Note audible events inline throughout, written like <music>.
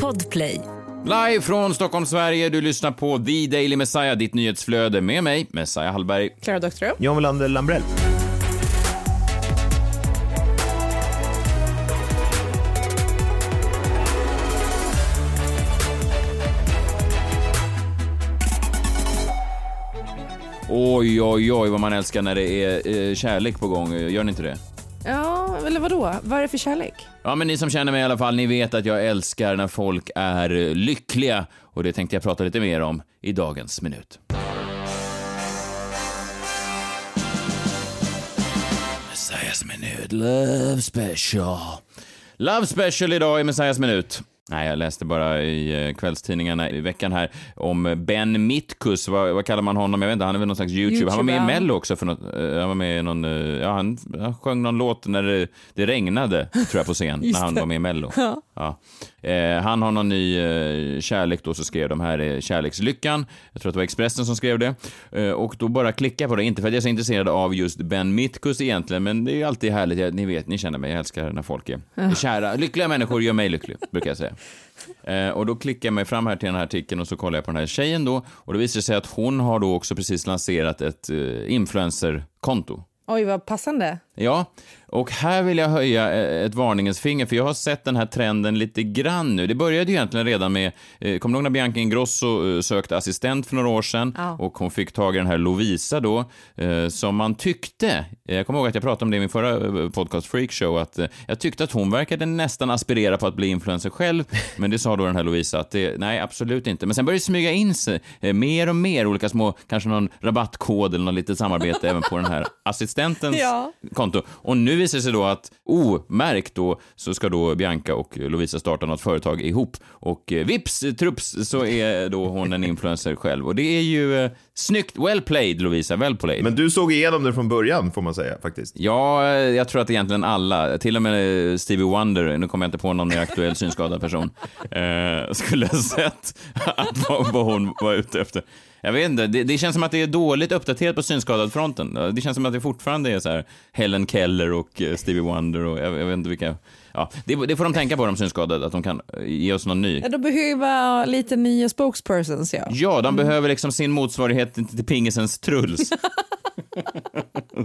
Podplay. Live från Stockholm, Sverige. Du lyssnar på The Daily Messiah, ditt nyhetsflöde med mig, Messiah Hallberg. Klara Doktorow. John Welander Lambrell. Oj, oj, oj vad man älskar när det är eh, kärlek på gång. Gör ni inte det? Ja, eller vadå? Vad är det för kärlek? Ja, men ni som känner mig i alla fall, ni vet att jag älskar när folk är lyckliga och det tänkte jag prata lite mer om i dagens minut. Messiahs minut, Love Special. Love Special idag i Messiahs minut. Nej, jag läste bara i eh, kvällstidningarna i veckan här om Ben Mitkus. Vad, vad kallar man honom? Jag vet inte, han är väl någon slags YouTube. han var med i YouTuber. Mello också för något. eh, Han var med i någon, eh, ja han, han sjöng någon låt när det, det regnade, tror jag, på scen, <laughs> när han var med i Mello. Ja. Eh, han har någon ny eh, kärlek då, så skrev de här är kärlekslyckan. Jag tror att det var Expressen som skrev det. Eh, och då bara klicka på det, inte för att jag är så intresserad av just Ben Mitkus egentligen, men det är ju alltid härligt. Jag, ni vet, ni känner mig, jag älskar när folk är, ja. kära. Lyckliga människor gör mig lycklig, brukar jag säga. Eh, och då klickar jag mig fram här till den här artikeln och så kollar jag på den här tjejen då. Och det visar sig att hon har då också precis lanserat ett eh, influencerkonto. Oj, vad passande. Ja, och här vill jag höja eh, ett varningens finger, för jag har sett den här trenden lite grann nu. Det började ju egentligen redan med, eh, kommer du ihåg när Bianca Ingrosso eh, sökte assistent för några år sedan Ja. och hon fick tag i den här Lovisa då, eh, som man tyckte, eh, jag kommer ihåg att jag pratade om det i min förra podcast Freakshow, att eh, jag tyckte att hon verkade nästan aspirera på att bli influencer själv, <laughs> men det sa då den här Lovisa att det, nej, absolut inte. Men sen började det smyga in sig eh, mer och mer olika små, kanske någon rabattkod eller något litet samarbete även på den här <laughs> assistentens Ja. Konto. Och nu visar det sig då att omärkt då så ska då Bianca och Lovisa starta något företag ihop och eh, vips trups så är då hon en influencer själv och det är ju eh, snyggt. Well played Lovisa, well played. Men du såg igenom det från början, får man säga faktiskt. Ja, eh, jag tror att egentligen alla, till och med Stevie Wonder, nu kommer jag inte på någon mer aktuell synskadad person, eh, skulle ha sett att vad, vad hon var ute efter. Jag vet inte, det, det känns som att det är dåligt uppdaterat på synskadad-fronten. Det känns som att det fortfarande är så här Helen Keller och eh, Stevie Wonder och jag, jag vet inte vilka. Ja, det, det får de tänka på, de synskadade, att de kan eh, ge oss någon ny. Ja, de behöver lite nya spokespersons, ja. Ja, de behöver liksom sin motsvarighet till, till pingisens Truls. <laughs>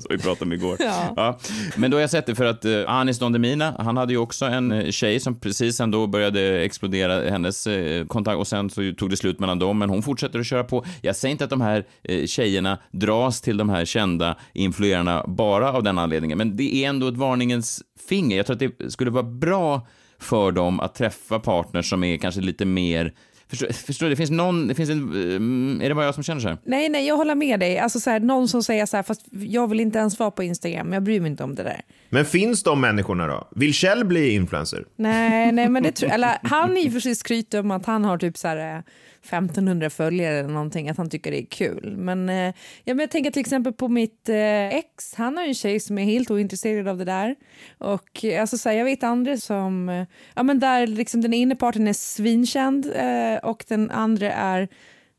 Så vi pratade om igår. Ja. Men då har jag sett det för att uh, Anis Don Demina, han hade ju också en eh, tjej som precis ändå började explodera hennes eh, kontakt och sen så tog det slut mellan dem, men hon fortsätter att köra på. Jag säger inte att de här eh, tjejerna dras till de här kända influerarna bara av den anledningen, men det är ändå ett varningens finger. Jag tror att det skulle vara bra för dem att träffa partners som är kanske lite mer Förstår, förstår du? Det finns någon, det finns en, mm, är det bara jag som känner så här? Nej, nej, jag håller med dig. Alltså, så här, någon som säger så här, fast jag vill inte ens vara på Instagram, jag bryr mig inte om det där. Men finns de människorna då? Vill Kjell bli influencer? Nej, nej, men det tror <laughs> eller han i och för sig skryter om att han har typ så här eh, 1500 följare eller någonting, att han tycker det är kul. Men, eh, ja, men jag tänker till exempel på mitt eh, ex, han har ju en tjej som är helt ointresserad av det där. Och eh, alltså så här, jag vet andra som, eh, ja men där liksom den ena parten är svinkänd eh, och den andra är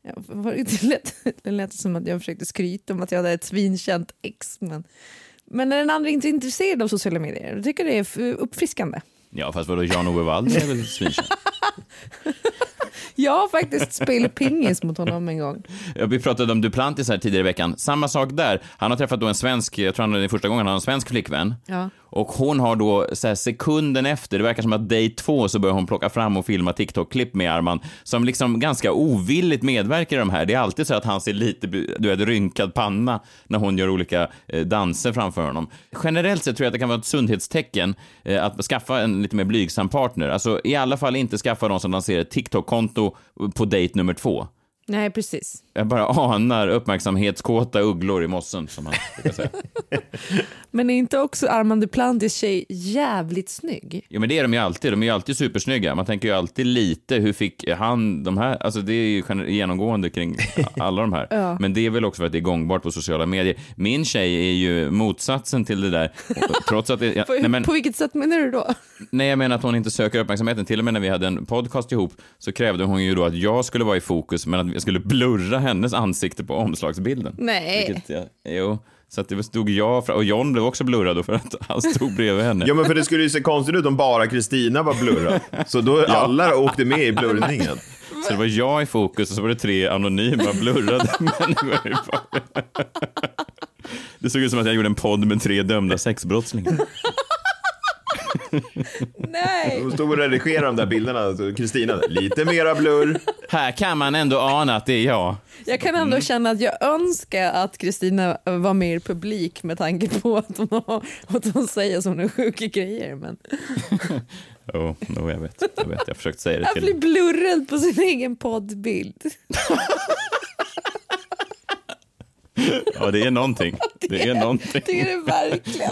<laughs> Det lät, det lät som att jag försökte skryta om att jag hade ett svinkänt ex. Men, men när den andra inte är intresserad av sociala medier, då tycker jag det är uppfriskande. Ja, fast vadå, Jan-Ove Waldner är väl svinkänd? <laughs> Jag har faktiskt spelat pingis mot honom en gång. Ja, Vi pratade om Duplantis här tidigare i veckan. Samma sak där. Han har träffat då en svensk, jag tror han är första gången han har en svensk flickvän. Ja. Och hon har då så här, sekunden efter, det verkar som att day två så börjar hon plocka fram och filma TikTok-klipp med Arman som liksom ganska ovilligt medverkar i de här. Det är alltid så att han ser lite, du vet, rynkad panna när hon gör olika eh, danser framför honom. Generellt sett tror jag att det kan vara ett sundhetstecken eh, att skaffa en lite mer blygsam partner. Alltså i alla fall inte skaffa någon som lanserar ett TikTok-konto på date nummer två. Nej, precis. Jag bara anar uppmärksamhetskåta ugglor i mossen, som han brukar säga. <laughs> Men är inte också Armand Duplantis tjej jävligt snygg? Jo, men det är de ju alltid. De är ju alltid supersnygga. Man tänker ju alltid lite, hur fick han de här? Alltså det är ju genomgående kring <laughs> alla de här. Ja. Men det är väl också för att det är gångbart på sociala medier. Min tjej är ju motsatsen till det där. Trots att det, ja, <laughs> På, nej, men, på vilket sätt menar du då? nej, jag menar att hon inte söker uppmärksamheten. Till och med när vi hade en podcast ihop så krävde hon ju då att jag skulle vara i fokus, men att jag skulle blurra hennes ansikte på omslagsbilden. Nej. Jag, jo, Så att det stod jag fram- och John blev också blurrad då för att <laughs> han stod bredvid henne. Ja, men för det skulle ju se konstigt ut om bara Kristina var blurrad. Så då <laughs> alla åkte med i blurrningen. <laughs> Så det var jag i fokus och så var det tre anonyma blurrade människor. Det såg ut som att jag gjorde en podd med tre dömda sexbrottslingar. <laughs> Nej. De stod och redigerade de där bilderna. Kristina, lite mera blurr. Här kan man ändå ana att det är jag. Jag kan ändå känna att jag önskar att Kristina var mer publik med tanke på att hon, har, att hon säger sådana sjuka grejer. Men <laughs> Jo, oh, jag vet. Jag vet. Jag försökte säga det jag blir till blurrad på sin egen poddbild. <laughs> Ja, det är någonting. Det är någonting. Det är det verkligen.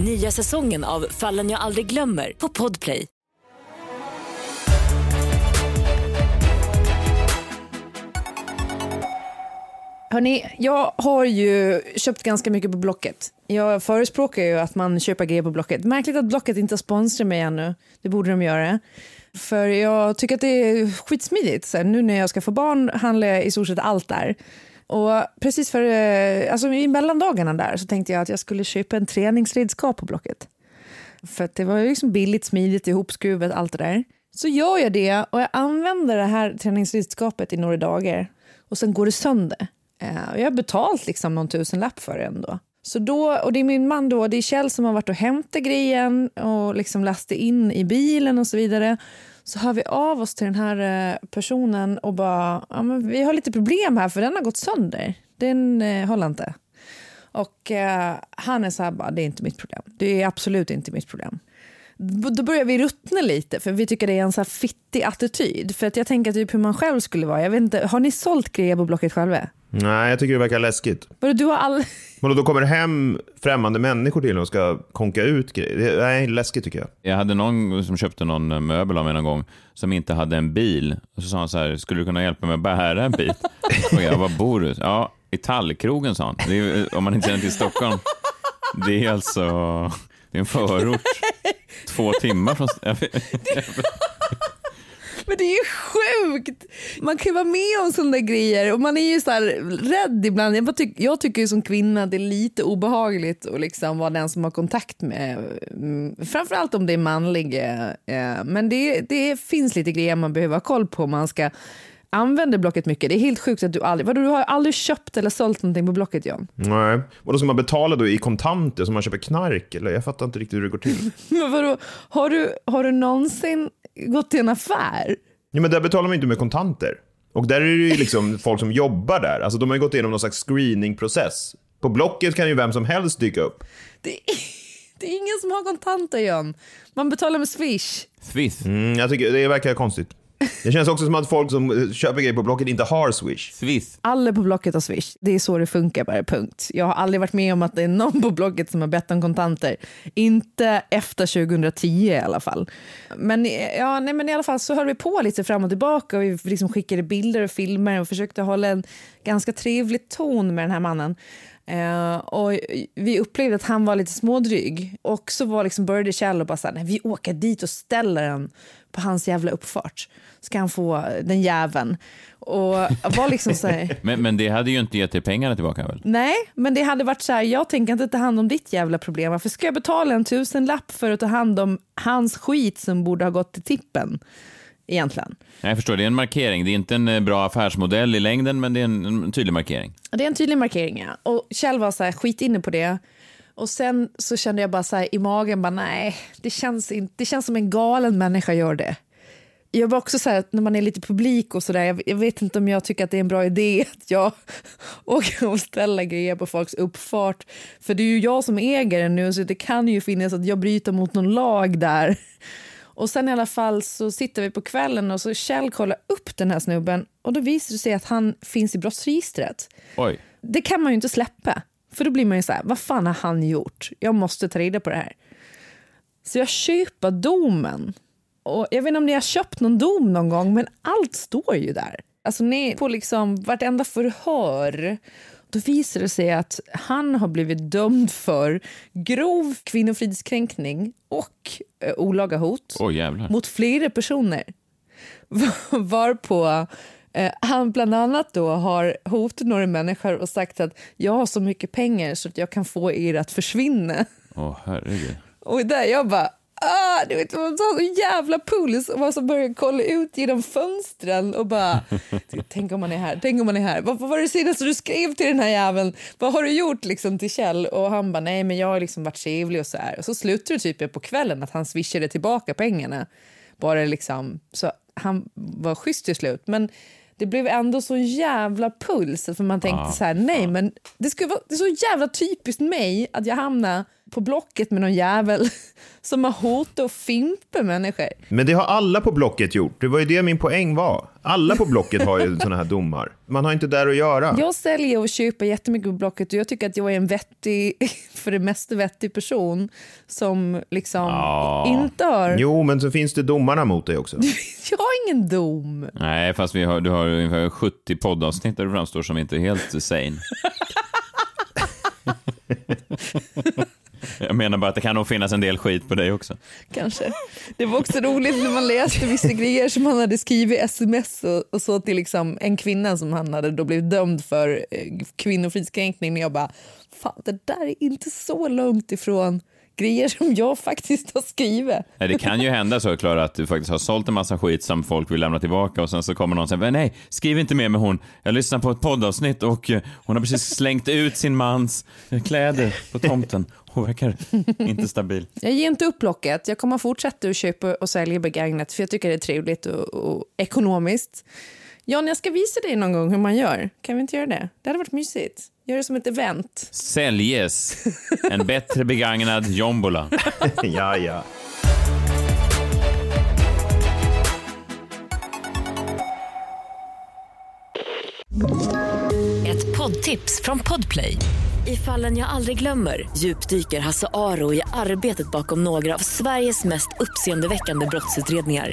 Nya säsongen av Fallen jag aldrig glömmer på Podplay. Hörni, jag har ju köpt ganska mycket på Blocket. Jag förespråkar ju att man köper grejer på Blocket. Märkligt att Blocket inte sponsrar mig ännu. Det borde de göra. För jag tycker att det är skitsmidigt. Så här, nu när jag ska få barn handlar jag i stort sett allt där. Och precis för, eh, alltså i mellandagarna där så tänkte jag att jag skulle köpa en träningsredskap på Blocket. För att det var ju liksom billigt, smidigt, ihopskruvat, allt det där. Så gör jag det och jag använder det här träningsredskapet i några dagar och sen går det sönder. Eh, och jag har betalt liksom någon tusenlapp för det ändå. Så då, och det är min man då, det är Kjell som har varit och hämtat grejen och liksom lastat in i bilen och så vidare. Så hör vi av oss till den här eh, personen och bara, ja, men vi har lite problem här för den har gått sönder. Den eh, håller inte. Och eh, han är så här bara, det är inte mitt problem. Det är absolut inte mitt problem. Då börjar vi ruttna lite för vi tycker det är en så här fittig attityd. För att jag tänker typ hur man själv skulle vara. Jag vet inte, har ni sålt grejer på Blocket själva? Nej, jag tycker det verkar läskigt. Vadå, Du har all... <laughs> Men då kommer det hem främmande människor till och ska konka ut grejer. Det- Nej, läskigt tycker jag. Jag hade någon som köpte någon möbel av mig någon gång som inte hade en bil. Och så sa han så här, skulle du kunna hjälpa mig att bära en bit? <laughs> Och jag, var bor du? Ja, i Tallkrogen sa han. Det är, om man inte känner till Stockholm. Det är alltså, det är en förort. Två timmar från... <laughs> Men det är ju sjukt! Man kan ju vara med om sådana där grejer och man är ju så här rädd ibland. Jag, tyck, jag tycker ju som kvinna att det är lite obehagligt att liksom vara den som har kontakt med, mm, framförallt om det är manlig. Eh, men det, det finns lite grejer man behöver ha koll på om man ska använda Blocket mycket. Det är helt sjukt att du aldrig, vadå, du har aldrig köpt eller sålt någonting på Blocket John? Nej. Och då ska man betala då i kontanter som man köper knark? Eller? Jag fattar inte riktigt hur det går till. <laughs> Men vadå, har du, har du någonsin gått till en affär? Ja, men där betalar man inte med kontanter. Och där är det ju liksom <laughs> folk som jobbar där. Alltså de har ju gått igenom någon slags screeningprocess. På Blocket kan ju vem som helst dyka upp. Det är, <laughs> det är ingen som har kontanter John. Man betalar med swish. Swiss. Mm, jag tycker det verkar konstigt. Det känns också som att folk som eh, köper grejer på Blocket inte har Swish. Swiss. Alla på Blocket har Swish. Det är så det funkar bara, punkt. Jag har aldrig varit med om att det är någon på Blocket som har bett om kontanter. Inte efter 2010 i alla fall. Men, ja, nej, men i alla fall så höll vi på lite fram och tillbaka och vi liksom skickade bilder och filmer och försökte hålla en ganska trevlig ton med den här mannen. Eh, och vi upplevde att han var lite smådryg. Och så var liksom började Kjell och bara så här, nej, vi åker dit och ställer den på hans jävla uppfart. Ska han få den jäveln. Och var liksom så här, <laughs> Men, men det hade ju inte gett dig pengarna tillbaka väl? Nej, men det hade varit så här, jag tänker inte ta hand om ditt jävla problem. Varför ska jag betala en tusenlapp för att ta hand om hans skit som borde ha gått till tippen? Egentligen. Jag förstår, det är en markering. Det är inte en eh, bra affärsmodell i längden, men det är en, en tydlig markering. Det är en tydlig markering, ja. Och Kjell var så här, skit inne på det. Och sen så kände jag bara så här i magen, bara, nej, det känns, inte, det känns som en galen människa gör det. Jag var också så här, när man är lite publik och sådär, jag, jag vet inte om jag tycker att det är en bra idé att jag <laughs> åker och ställer grejer på folks uppfart. För det är ju jag som äger den nu, så det kan ju finnas att jag bryter mot någon lag där. Och sen i alla fall så sitter vi på kvällen och så Kjell kollar upp den här snubben och då visar det sig att han finns i brottsregistret. Oj. Det kan man ju inte släppa, för då blir man ju så här, vad fan har han gjort? Jag måste ta reda på det här. Så jag köper domen. Och jag vet inte om ni har köpt någon dom någon gång, men allt står ju där. Alltså ni, på liksom vartenda förhör då visar det sig att han har blivit dömd för grov kvinnofridskränkning och eh, olaga hot Oj, mot flera personer. <laughs> Varpå eh, han bland annat då har hotat några människor och sagt att jag har så mycket pengar så att jag kan få er att försvinna. Åh, herregud. Och där jag bara, ah, du vet, man tar så jävla puls och man så börjar kolla ut genom fönstren och bara, <laughs> tänk om man är här, tänk om man är här. Vad, vad var det senaste du skrev till den här jäveln? Vad har du gjort liksom till Kjell? Och han bara, nej men jag har liksom varit trevlig och så här. Och så slutar det typ på kvällen att han swishade tillbaka pengarna. Bara liksom, så han var schysst till slut. Men det blev ändå så jävla puls för man tänkte ah, så här, nej ah. men det, skulle vara, det är så jävla typiskt mig att jag hamnar på Blocket med någon jävel <laughs> som har hotat och fimpat människor. Men det har alla på Blocket gjort. Det var ju det min poäng var. Alla på Blocket har ju <laughs> sådana här domar. Man har inte där att göra. Jag säljer och köper jättemycket på Blocket och jag tycker att jag är en vettig, <laughs> för det mesta vettig person som liksom ja. inte har... Jo, men så finns det domarna mot dig också. jag har ingen dom. Nej, fast vi har, du har ungefär 70 poddavsnitt där du framstår som inte helt sane. Jag menar bara att det kan nog finnas en del skit på dig också. Kanske. Det var också roligt när man läste vissa grejer som han hade skrivit sms och, och så till liksom en kvinna som han hade då blivit dömd för eh, kvinnofridskränkning. Men jag bara, fan det där är inte så långt ifrån grejer som jag faktiskt har skrivit. Nej, det kan ju hända så, Klara, att du faktiskt har sålt en massa skit som folk vill lämna tillbaka och sen så kommer någon och säger nej, skriv inte mer med hon. Jag lyssnar på ett poddavsnitt och eh, hon har precis slängt ut sin mans kläder på tomten. Hon verkar inte stabil. Jag ger inte upp locket. Jag kommer fortsätta att köpa och sälja begagnat för jag tycker det är trevligt och, och ekonomiskt. Jan, jag ska visa dig någon gång hur man gör. Kan vi inte göra det? Det hade varit mysigt. Gör det som ett event. Säljes. En bättre begagnad jombola. <laughs> ja, ja. Ett poddtips från Podplay. I fallen jag aldrig glömmer djupdyker Hasse Aro i arbetet bakom några av Sveriges mest uppseendeväckande brottsutredningar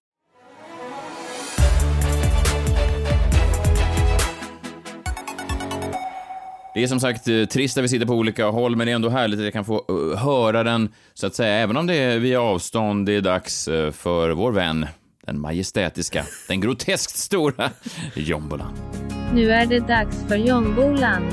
Det är som sagt eh, trist att vi sitter på olika håll, men det är ändå härligt att jag kan få eh, höra den, så att säga, även om det är via avstånd. Det är dags eh, för vår vän, den majestätiska, den groteskt stora <laughs> Jombolan. Nu är det dags för Jombolan.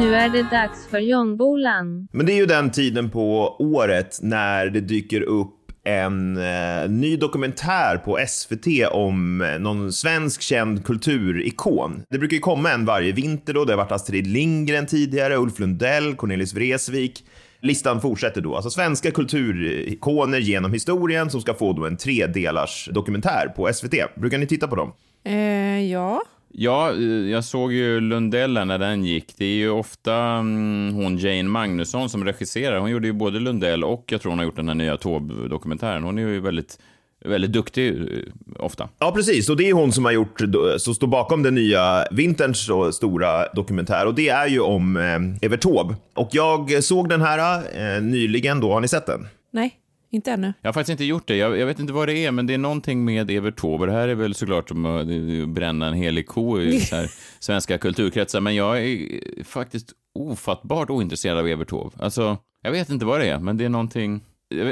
Nu är det dags för Jombolan. Men det är ju den tiden på året när det dyker upp en eh, ny dokumentär på SVT om eh, någon svensk känd kulturikon. Det brukar ju komma en varje vinter då. Det har varit Astrid Lindgren tidigare, Ulf Lundell, Cornelis Vreeswijk. Listan fortsätter då. Alltså svenska kulturikoner genom historien som ska få då en tredelars dokumentär på SVT. Brukar ni titta på dem? Eh, ja. Ja, eh, jag såg ju Lundella när den gick. Det är ju ofta mm, hon Jane Magnusson som regisserar. Hon gjorde ju både Lundell och jag tror hon har gjort den här nya Taube-dokumentären. Hon är ju väldigt väldigt duktig eh, ofta. Ja, precis. Och det är hon som har gjort, som står bakom den nya vinterns stora dokumentär. Och det är ju om eh, Evert Taube. Och jag såg den här eh, nyligen då. Har ni sett den? Nej. Inte ännu. Jag har faktiskt inte gjort det. Jag, jag, vet inte vad det är, men det är någonting med Evert Taube. Det här är väl såklart som att bränna en helig ko i <laughs> svenska kulturkretsar, men jag är faktiskt ofattbart ointresserad av Evert Taube. Alltså, jag vet inte vad det är, men det är någonting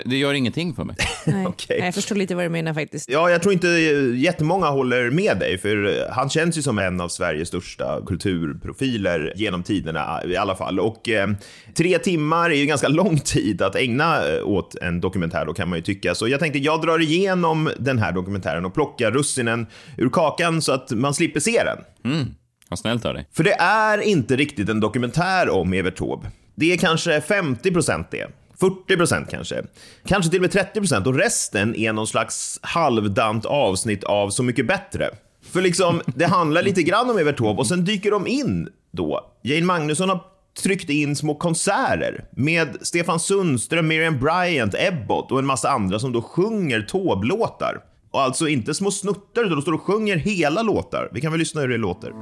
Det gör ingenting för mig. <laughs> Nej. <laughs> Nej, jag förstår lite vad du menar faktiskt. Ja, jag tror inte jättemånga håller med dig, för han känns ju som en av Sveriges största kulturprofiler genom tiderna i alla fall. Och eh, tre timmar är ju ganska lång tid att ägna eh, åt en dokumentär då kan man ju tycka. Så jag tänkte jag drar igenom den här dokumentären och plockar russinen ur kakan så att man slipper se den. Mm. Vad snällt av dig. För det är inte riktigt en dokumentär om Evert Taube. Det är kanske 50 procent det. 40 procent kanske. Kanske till och med 30 procent och resten är någon slags halvdant avsnitt av Så mycket bättre. För liksom, det handlar lite grann om Evert Taube och sen dyker de in då. Jane Magnusson har tryckt in små konserter med Stefan Sundström, Miriam Bryant, Ebbot och en massa andra som då sjunger Taube-låtar. Och alltså inte små snuttar, utan de står och sjunger hela låtar. Vi kan väl lyssna hur det låter.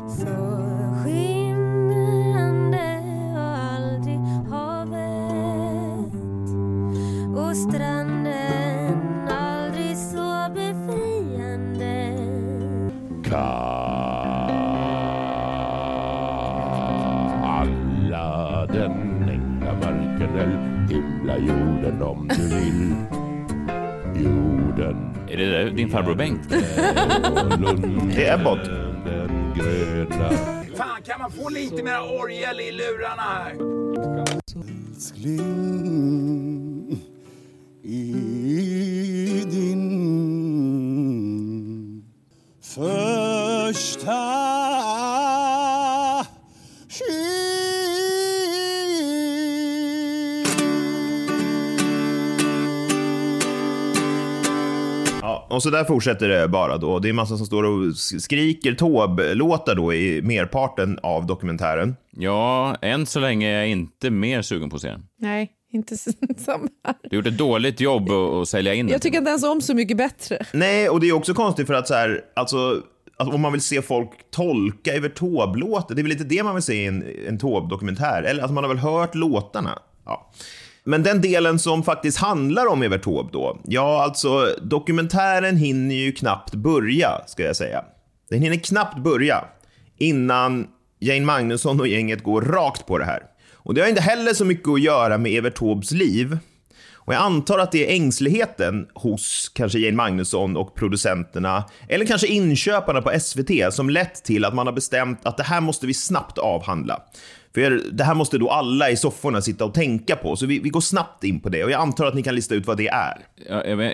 Stranden aldrig så befriande Alla den enkla marken eller himla jorden om du vill Jorden Är det där din farbror Bengt? <laughs> Det är Ebbot. den gröna Fan, kan man få lite mer orgel i lurarna här? älskling i din första Ja, och så där fortsätter det bara då. Det är massa som står och skriker Taube-låtar då i merparten av dokumentären. Ja, än så länge är jag inte mer sugen på att se den. Nej, inte <laughs> samma. Du gjort ett dåligt jobb att, sälja in. Jag tycker inte ens om Så mycket bättre. Nej, och det är också konstigt för att så här, alltså, att om man vill se folk tolka över Taube-låtar, det är väl inte det man vill se i en, en Taube-dokumentär? Eller alltså, man har väl hört låtarna? Ja. Men den delen som faktiskt handlar om Evert Taube då, ja alltså dokumentären hinner ju knappt börja, ska jag säga. Den hinner knappt börja innan Jane Magnusson och gänget går rakt på det här. Och det har inte heller så mycket att göra med Evert Taubes liv. Och jag antar att det är ängsligheten hos kanske Jane Magnusson och producenterna, eller kanske inköparna på SVT, som lett till att man har bestämt att det här måste vi snabbt avhandla. För det här måste då alla i sofforna sitta och tänka på, så vi, vi går snabbt in på det. Och jag antar att ni kan lista ut vad det är. Ja, är det-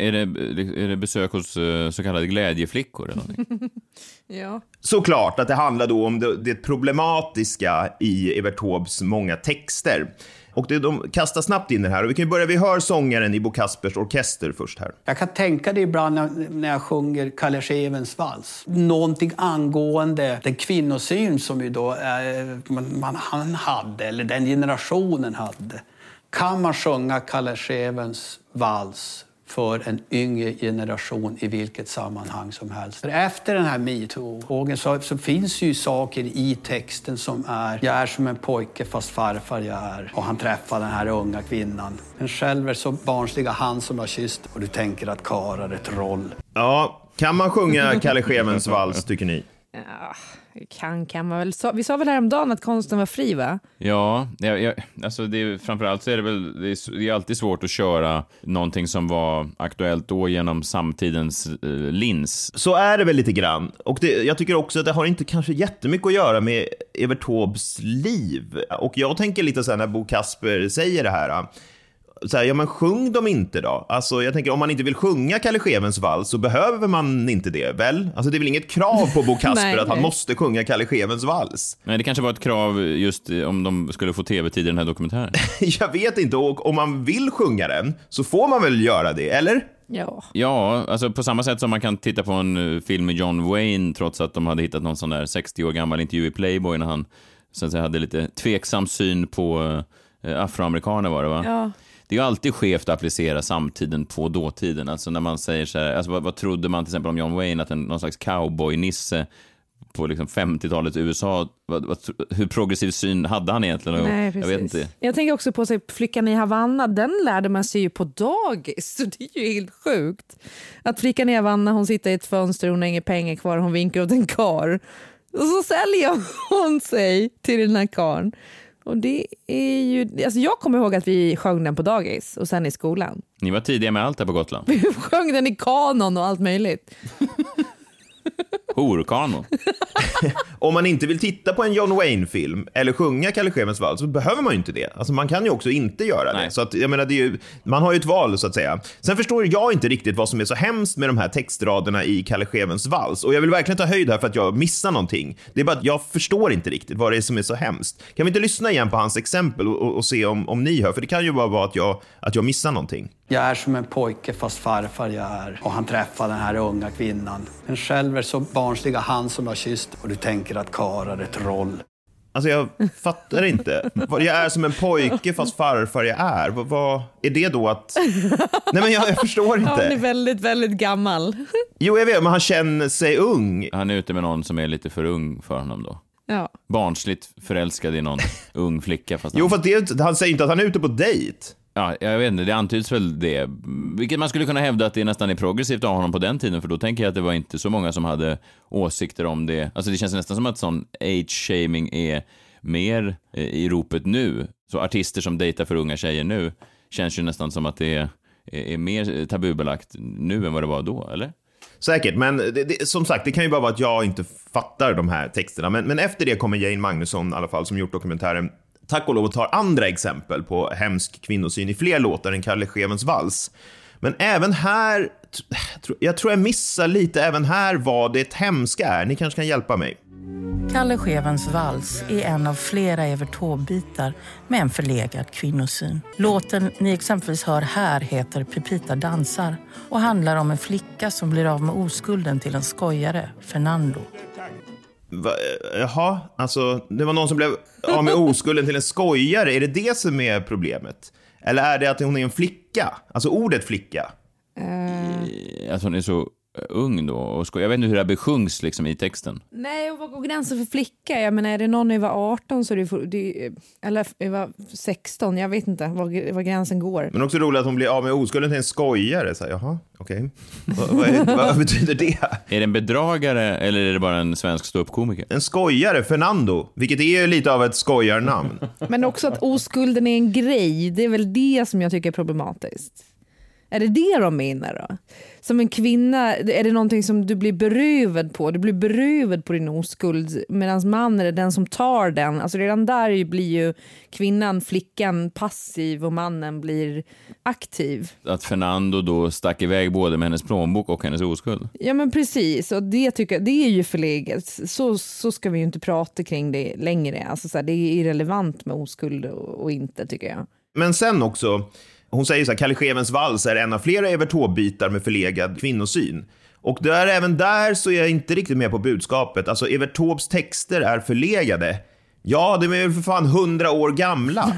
är, det, besök hos eh, så kallade glädjeflickor eller någonting? <laughs> Ja. Såklart att det handlar då om det, det problematiska i Evert Taubes många texter. Och det, de kastar snabbt in den här. Och vi kan ju börja, vi hör sångaren i Bo Kaspers Orkester först här. Jag kan tänka det ibland när, när jag sjunger Kalle Schewens vals. Någonting angående den kvinnosyn som ju då eh, man, man, han hade, eller den generationen hade. Kan man sjunga Kalle Schewens vals för en yngre generation i vilket sammanhang som helst. För efter den här metoo-vågen så, så finns ju saker i texten som är “Jag är som en pojke fast farfar jag är” och han träffar den här unga kvinnan. Men själv är så barnsliga han som har kysst och du tänker att karlar är ett. Ja, kan man sjunga Kalle Schewens vals, tycker ni? Ja, kan kan man väl. Vi sa väl häromdagen att konsten var fri va? Ja, jag, jag, alltså det, är- framförallt så är det väl, det är, det är alltid svårt att köra någonting som var aktuellt då genom samtidens eh, lins. Så är det väl lite grann. Och det, jag tycker också att det har inte kanske jättemycket att göra med Evert Taubes liv. Och jag tänker lite så här när Bo Kasper säger det här. Så här, ja men sjung dem inte då. Alltså jag tänker om man inte vill sjunga Kalle Schewens vals så behöver man inte det, väl? Alltså det är väl inget krav på Bo <laughs> Kasper Nej, att han nej. måste sjunga Kalle Schewens vals? Men det kanske var ett krav just eh, om de skulle få tv-tid i den här dokumentären. <laughs> Jag vet inte, och om man vill sjunga den så får man väl göra det, eller? Ja. Ja, alltså på samma sätt som man kan titta på en eh, film med John Wayne trots att de hade hittat någon sån där 60 år gammal intervju i Playboy när han så att säga, hade lite tveksam syn på eh, afroamerikaner var det va? Ja. Det är ju alltid skevt att applicera samtiden på dåtiden. Alltså när man säger så här, alltså vad, vad trodde man till exempel om John Wayne, att en, någon slags cowboy-nisse på liksom 50-talets USA, vad, vad, hur progressiv syn hade han egentligen? Nej, jag vet inte. Jag tänker också på sig, Flickan i Havanna, den lärde man sig ju på dagis. <laughs> Så det är ju helt sjukt. Att flickan i Havanna hon sitter i ett fönster, hon har inga pengar kvar, hon vinkar åt en kar. Och så säljer hon sig till den här karn. Och det är ju, alltså jag kommer ihåg att vi sjöng den på dagis och sen i skolan. Ni var tidiga med allt här på Gotland. <laughs> Vi sjöng den i kanon och allt möjligt. Horkanon. <laughs> Om man inte vill titta på en John Wayne-film eller sjunga Kalle Schewens vals så behöver man ju inte det. Alltså man kan ju också inte göra det. Så att, jag menar, det är ju, man har ju ett val så att säga. Sen förstår jag inte riktigt vad som är så hemskt med de här textraderna i Kalle Schewens vals. Och jag vill verkligen ta höjd här för att jag missar någonting. Det är bara att jag förstår inte riktigt vad det är som är så hemskt. Kan vi inte lyssna igen på hans exempel och, och, och se om, om ni hör? För det kan ju bara vara att jag, att jag missar någonting. Jag är som en pojke fast farfar jag är. Och han träffar den här unga kvinnan. Den själv är så barnsliga han som har kysst och du tänker att kar är troll. Alltså jag fattar inte. Jag är som en pojke fast farfar jag är. Vad, vad är det då att... <laughs> Nej men jag, jag förstår Han är inte. väldigt, väldigt gammal. <laughs> Jo jag vet, men han känner sig ung. Han är ute med någon som är lite för ung för honom då. Ja. Barnsligt förälskad i någon ung flicka. Fast Jo han... för det, han säger inte att han är ute på dejt. Ja, jag vet inte, det antyds väl det. Vilket man skulle kunna hävda att det nästan är progressivt av honom på den tiden, för då tänker jag att det var inte så många som hade åsikter om det. Alltså det känns nästan som att sån age-shaming är mer eh, i ropet nu. Så artister som dejtar för unga tjejer nu känns ju nästan som att det är, är mer tabubelagt nu än vad det var då, eller? Säkert, men det, det, som sagt, det kan ju bara vara att jag inte fattar de här texterna. Men, men efter det kommer Jane Magnusson, i alla fall, som gjort dokumentären, tack och lov och tar andra exempel på hemsk kvinnosyn i fler låtar än Kalle Schewens vals. Men även här, jag tror jag missar lite även här vad det hemska är. Ni kanske kan hjälpa mig. Kalle Schewens vals är en av flera Evert Taube-bitar med en förlegad kvinnosyn. Låten ni exempelvis hör här heter Pepita dansar och handlar om en flicka som blir av med oskulden till en skojare, Fernando. Va, jaha, alltså det var någon som blev av med oskulden till en skojare. Är det det som är problemet? Eller är det att hon är en flicka? Alltså ordet flicka. Eh, Att hon är så ung då. Och sko- jag vet inte hur det här besjungs liksom i texten. nej, och vad går gränsen för flicka? Jag menar, är det någon över 18 så är det, for- det eller över 16, jag vet inte var, var gränsen går. Men också roligt att hon blir av med oskulden till en skojare. Så här, jaha, okej. Vad, vad, är- vad betyder det? Är det en bedragare eller är det bara en svensk ståuppkomiker? En skojare, Fernando, vilket är ju lite av ett skojarnamn. Men också att oskulden är en grej, det är väl det som jag tycker är problematiskt. Är det det de menar då? Som en kvinna, är det någonting som du blir berövad på? Du blir berövad på din oskuld medan mannen är den som tar den. Alltså redan där blir ju kvinnan, flickan passiv och mannen blir aktiv. Att Fernando då stack iväg både med hennes plånbok och hennes oskuld? Ja men precis, och det, tycker jag, det är ju förlegat. Så, så ska vi ju inte prata kring det längre. Alltså så här, det är irrelevant med oskuld och, och inte tycker jag. Men sen också, hon säger så här, Kalle Schewens vals är en av flera Evert Taube-bitar med förlegad kvinnosyn. Och där, även där så är jag inte riktigt med på budskapet. Alltså Evert Taubes texter är förlegade. Ja, de är väl för fan hundra år gamla.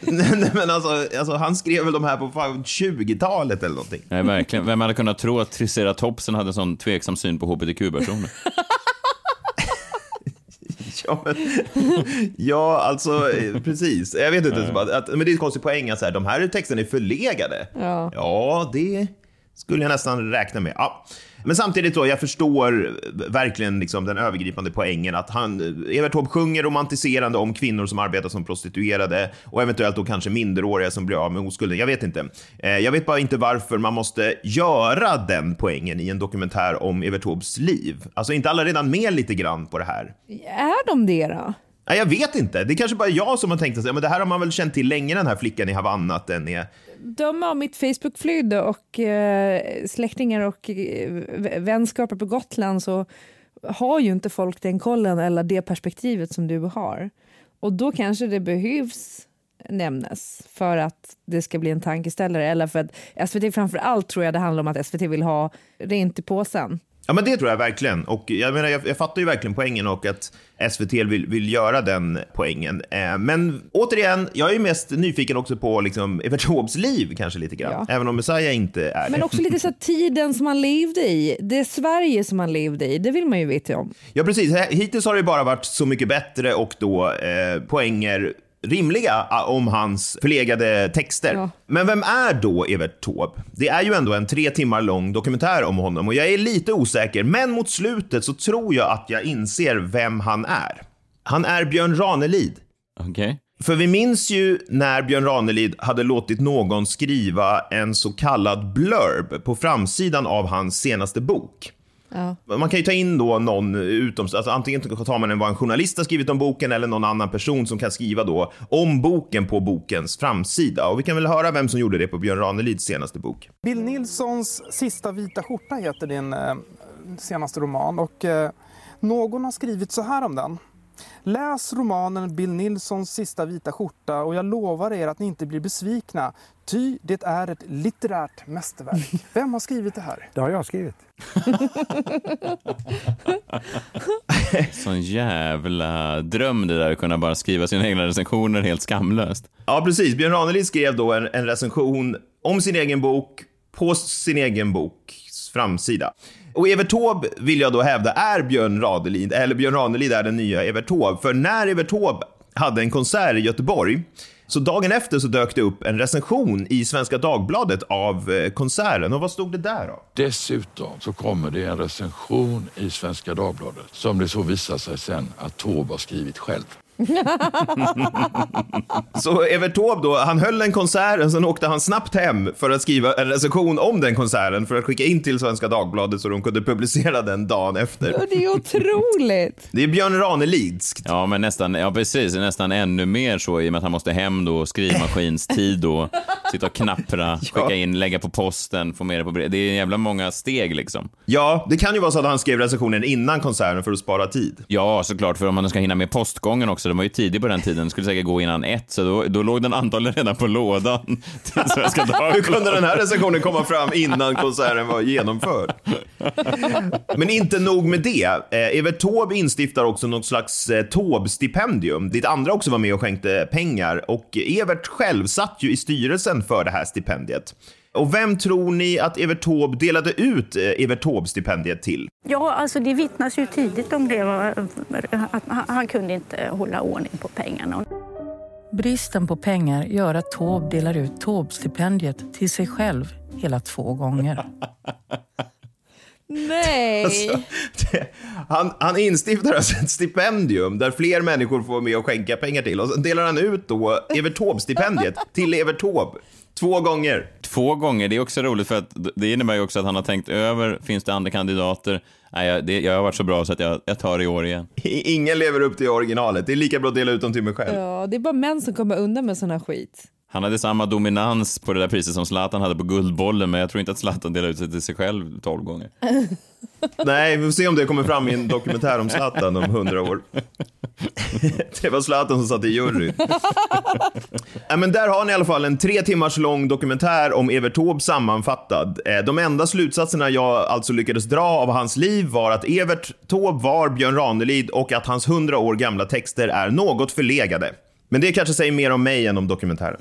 Nej, <laughs> men alltså, alltså, han skrev väl de här på fan 20-talet eller någonting. Nej, verkligen. Vem hade kunnat tro att Triceratopsen hade en sån tveksam syn på hbtq-personer? <laughs> <laughs> Ja, men, ja, alltså eh, precis. Jag vet inte, att, att, men det är en konstig poäng att så här, de här texterna är förlegade. Ja. Ja, det skulle jag nästan räkna med. Ja. Men samtidigt då, jag förstår verkligen liksom den övergripande poängen att han, Evert Taube sjunger romantiserande om kvinnor som arbetar som prostituerade och eventuellt då kanske minderåriga som blir av med oskulden. Jag vet inte. Eh, Jag vet bara inte varför man måste göra den poängen i en dokumentär om Evert Taubes liv. Alltså inte alla redan med lite grann på det här? Är de det då? Nej, jag vet inte. Det är kanske bara jag som har tänkt att ja, men det här har man väl känt till länge, den här flickan i Havanna, att den är... Döma av mitt Facebook-flyd och eh, släktingar och eh, vänskaper på Gotland så har ju inte folk den kollen eller det perspektivet som du har. Och då kanske det behövs nämnas för att det ska bli en tankeställare eller för att SVT framför allt tror jag det handlar om att SVT vill ha rent i påsen. Ja, men det tror jag verkligen. Och jag, menar, jag, jag fattar ju verkligen poängen och att SVT vill, vill göra den poängen. Eh, men återigen, jag är ju mest nyfiken också på liksom, <laughs> Evert Taubes liv kanske lite grann. Ja. Även om Messiah inte är Men också lite så tiden som man levde i, det Sverige som man levde i, det vill man ju veta om. Ja, precis. Hittills har det bara varit Så mycket bättre och då eh, poänger rimliga om hans förlegade texter. Ja. Men vem är då Evert Taube? Det är ju ändå en tre timmar lång dokumentär om honom och jag är lite osäker, men mot slutet så tror jag att jag inser vem han är. Han är Björn Ranelid. Okej. För vi minns ju när Björn Ranelid hade låtit någon skriva en så kallad blurb på framsidan av hans senaste bok. Ja. Man kan ju ta in då någon utom, alltså antingen tar man en vad en journalist har skrivit om boken eller någon annan person som kan skriva då om boken på bokens framsida. Och vi kan väl höra vem som gjorde det på Björn Ranelids senaste bok. Bill Nilssons Sista vita skjorta heter din eh, senaste roman och eh, någon har skrivit så här om den. Läs romanen Bill Nilssons Sista vita skjorta och jag lovar er att ni inte blir besvikna. Ty det är ett litterärt mästerverk. <laughs> Vem har skrivit det här? Det har jag skrivit. <laughs> Sån jävla dröm det där att kunna bara skriva sina egna recensioner helt skamlöst. Ja, precis. Björn Ranelid skrev då en, en recension om sin egen bok på sin egen boks framsida. Och Evert Taube vill jag då hävda är Björn Ranelid, eller Björn Ranelid är den nya Evert Taube. För när Evert Taube hade en konsert i Göteborg så dagen efter så dök det upp en recension i Svenska Dagbladet av eh, konserten. Och vad stod det där då? Dessutom så kommer det en recension i Svenska Dagbladet som det så visar sig sen att Taube har skrivit själv. <laughs> Så Evert Taube då, han höll en konsert och sen åkte han snabbt hem för att skriva en recension om den konserten för att skicka in till Svenska Dagbladet så de kunde publicera den dagen efter. Och det är otroligt. <laughs> Det är Björn Ranelidskt. Ja, men nästan, ja precis, nästan ännu mer så i och med att han måste hem då, skrivmaskinstid och <laughs> sitta och knappra, skicka in, lägga på posten, få med det på brev. Det är jävla många steg liksom. Ja, det kan ju vara så att han skrev recensionen innan konserten för att spara tid. Ja, såklart, för om man ska hinna med postgången också, de var ju tidig på den tiden, det skulle säkert gå innan ett, så då, då låg den antagligen redan på lådan till <laughs> Svenska Dagbladet. Hur kunde den här recensionen komma fram innan konserten var genomförd? Men inte nog med det. Eh, Evert Taube instiftar också något slags eh, Taube-stipendium, dit andra också var med och skänkte pengar. Och Evert själv satt ju i styrelsen för det här stipendiet. Och vem tror ni att Evert Taube delade ut eh, Evert Taube-stipendiet till? Ja, alltså det vittnas ju tidigt om det. Att han- han kunde inte hålla ordning på pengarna. Bristen på pengar gör att Taube delar ut Taube-stipendiet till sig själv hela två gånger. <laughs> Nej. Alltså, det, han, han instiftar alltså ett stipendium där fler människor får vara med och skänka pengar till. Och sen delar han ut då Evert Taube-stipendiet till Evert Taube. Två gånger. Två gånger, det är också roligt för att det innebär ju också att han har tänkt över, finns det andra kandidater? Nej, jag, det, jag har varit så bra så att jag, jag tar det i år igen. Ingen lever upp till originalet. Det är lika bra att dela ut dem till mig själv. Ja, det är bara män som kommer undan med sån här skit. Han hade samma dominans på det där priset som Zlatan hade på Guldbollen, men jag tror inte att Zlatan delade ut sig till sig själv tolv gånger. <laughs> Nej, vi får se om det kommer fram i en dokumentär om Zlatan om hundra år. <laughs> det var Zlatan som satt i juryn. <laughs> Ja, men där har ni i alla fall en tre timmars lång dokumentär om Evert Taube sammanfattad. Eh, De enda slutsatserna jag alltså lyckades dra av hans liv var att Evert Taube var Björn Ranelid och att hans hundra år gamla texter är något förlegade. Men det kanske säger mer om mig än om dokumentären.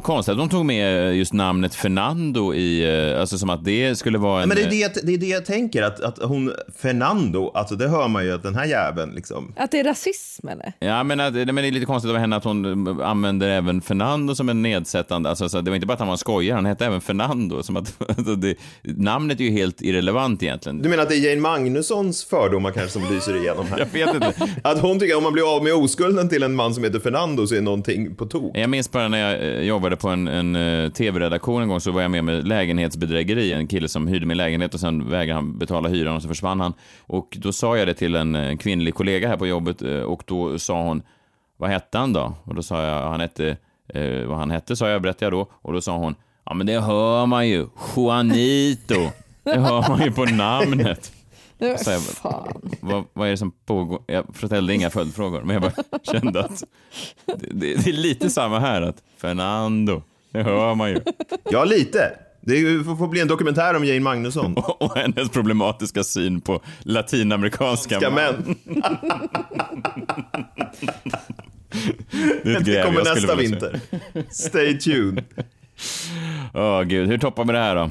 Konstigt att de tog med just namnet Fernando i, eh, alltså som att det skulle vara en... Men det är det, jag- det är det jag tänker, att, att hon, Fernando, alltså det hör man ju att den här jäveln liksom. Att det är rasism eller? Ja, men, att, men det är lite konstigt av henne att hon använder även Fernando som en nedsättande, alltså så det var inte bara att han var skojare, han hette även Fernando, som att, <laughs> alltså det, namnet är ju helt irrelevant egentligen. Du menar att det är Jane Magnussons fördomar kanske som lyser igenom här? <laughs> Jag vet inte. Att hon tycker att om man blir av med oskulden till en man som heter Fernando så är någonting på tok. Jag minns bara när jag eh, jobbade på en, en eh, tv-redaktion en gång så var jag med med lägenhetsbedrägeri. En kille som hyrde min lägenhet och sen vägrade han betala hyran och så försvann han. Och då sa jag det till en, en kvinnlig kollega här på jobbet eh, och då sa hon, vad hette han då? Och då sa jag, han hette, eh, vad han hette sa jag, berättade jag då. Och då sa hon, ja men det hör man ju, Juanito. Det hör man ju på namnet. Så jag, fan. vad, vad är det som pågår? Jag ställde inga följdfrågor, men jag bara <laughs> kände att det, det, det är lite samma här. att Fernando, det hör man ju. Ja, lite. Det får får bli en dokumentär om Jane Magnusson. <laughs> Och hennes problematiska syn på latinamerikanska Ska män. <laughs> Det Det kommer nästa vinter. Stay tuned. Åh gud, hur toppar vi det här då?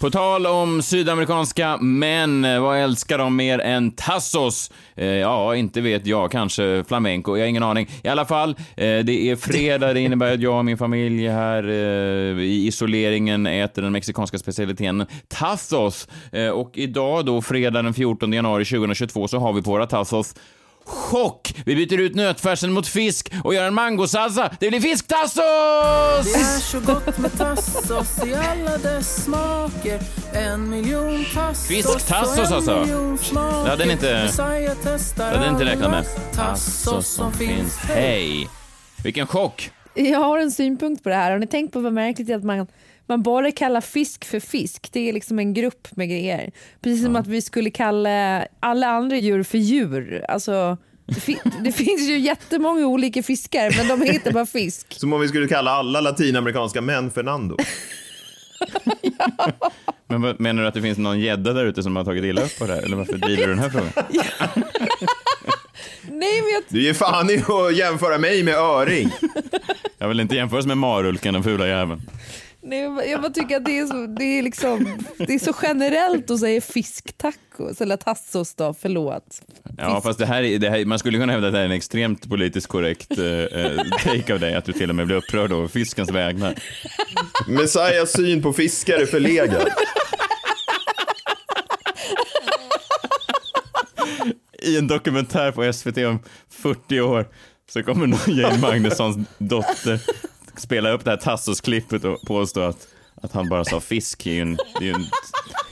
På tal om sydamerikanska män, eh, vad älskar de mer än tassos? Eh, ja, inte vet jag, kanske flamenco, jag har ingen aning. I alla fall, eh, det är fredag, det innebär att jag och min familj här eh, i isoleringen äter den mexikanska specialiteten tassos. Eh, och idag då, fredag den 14 januari 2022, så har vi på våra tassos Chock! Vi byter ut nötfärsen mot fisk och gör en mangosalsa. Det blir fisktassos! Det är så gott med tassos i alla dess smaker En miljon tassos Fisktassos, alltså. Det hade ni inte- Det hade inte räknat med. Tassos som finns Hej! Vilken chock! Jag har en synpunkt på det här. Har ni tänkt på vad märkligt det är att man, man bara kallar fisk för fisk? Det är liksom en grupp med grejer. Precis som att vi skulle kalla alla andra djur för djur. Alltså, det, fin- <laughs> det finns ju jättemånga olika fiskar men de heter bara fisk. Som om vi skulle kalla alla latinamerikanska män Fernando. <laughs> Men vad, menar du att det finns någon gädda där ute som har tagit illa upp på det här? Eller varför driver du den här frågan? Nej, men jag, Du ger fan i att jämföra mig med öring. Jag vill inte jämföras med marulken, den fula jäveln. Nej, jag bara- tycker att det är, så, det, är liksom, det är så generellt att säga fisktacos eller tassos då, förlåt. Ja, fast det här, är- det här, man skulle kunna hävda att det här är en extremt politiskt korrekt eh, eh, take av dig, att du till och med blir upprörd över fiskens vägnar. Messiahs syn på fiskar är förlegad. I en dokumentär på SVT om 40 år så kommer någon Jane Magnussons dotter spela upp det här Tassos-klippet och påstå att, att han bara sa fisk. Det är ju en, är en,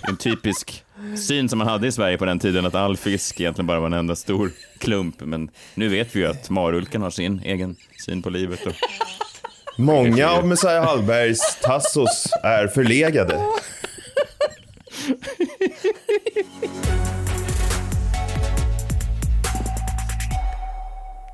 en typisk syn som man hade i Sverige på den tiden, att all fisk egentligen bara var en enda stor klump. Men nu vet vi ju att marulken har sin egen syn på livet. Och... Många av Messiah Hallbergs tassos är förlegade. <laughs>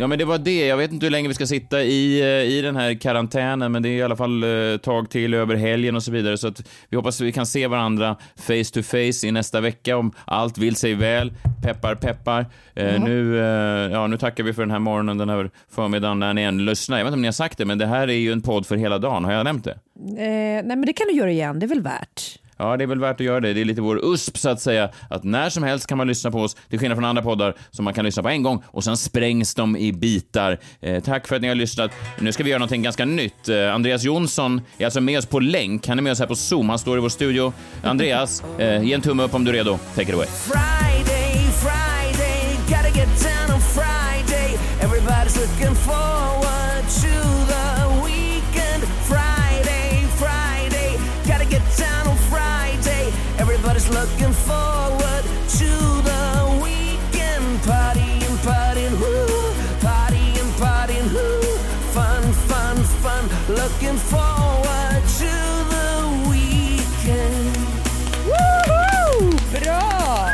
Ja, men det var det. Jag vet inte hur länge vi ska sitta i, eh, i den här karantänen, men det är i alla fall eh, tag till över helgen och så vidare. Så att vi hoppas att vi kan se varandra face to face i nästa vecka om allt vill sig väl. Peppar, peppar. Eh, nu, eh, ja, nu tackar vi för den här morgonen, den här förmiddagen när ni än lyssnar. Jag vet inte om ni har sagt det, men det här är ju en podd för hela dagen. Har jag nämnt det? Eh, nej men det kan du göra igen, det är väl värt. Ja, det är väl värt att göra det. Det är lite vår USP så att säga, att när som helst kan man lyssna på oss, till skillnad från andra poddar som man kan lyssna på en gång och sen sprängs de i bitar. Eh, tack för att ni har lyssnat. Nu ska vi göra någonting ganska nytt. Eh, Andreas Jonsson är alltså med oss på länk. Han är med oss här på Zoom. Han står i vår studio. Andreas, eh, ge en tumme upp om du är redo. Take it away. Friday, Friday, gotta get down on Friday. Everybody's looking forward to looking forward to the weekend. Partying, partying, woo. Partying, partying, woo. Fun, fun, fun. Looking forward to the weekend. Woho! Bra!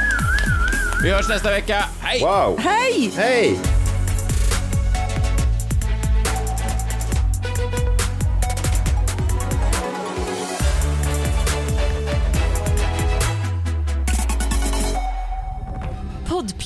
Vi hörs nästa vecka. Hej! Wow! Hej! Hej!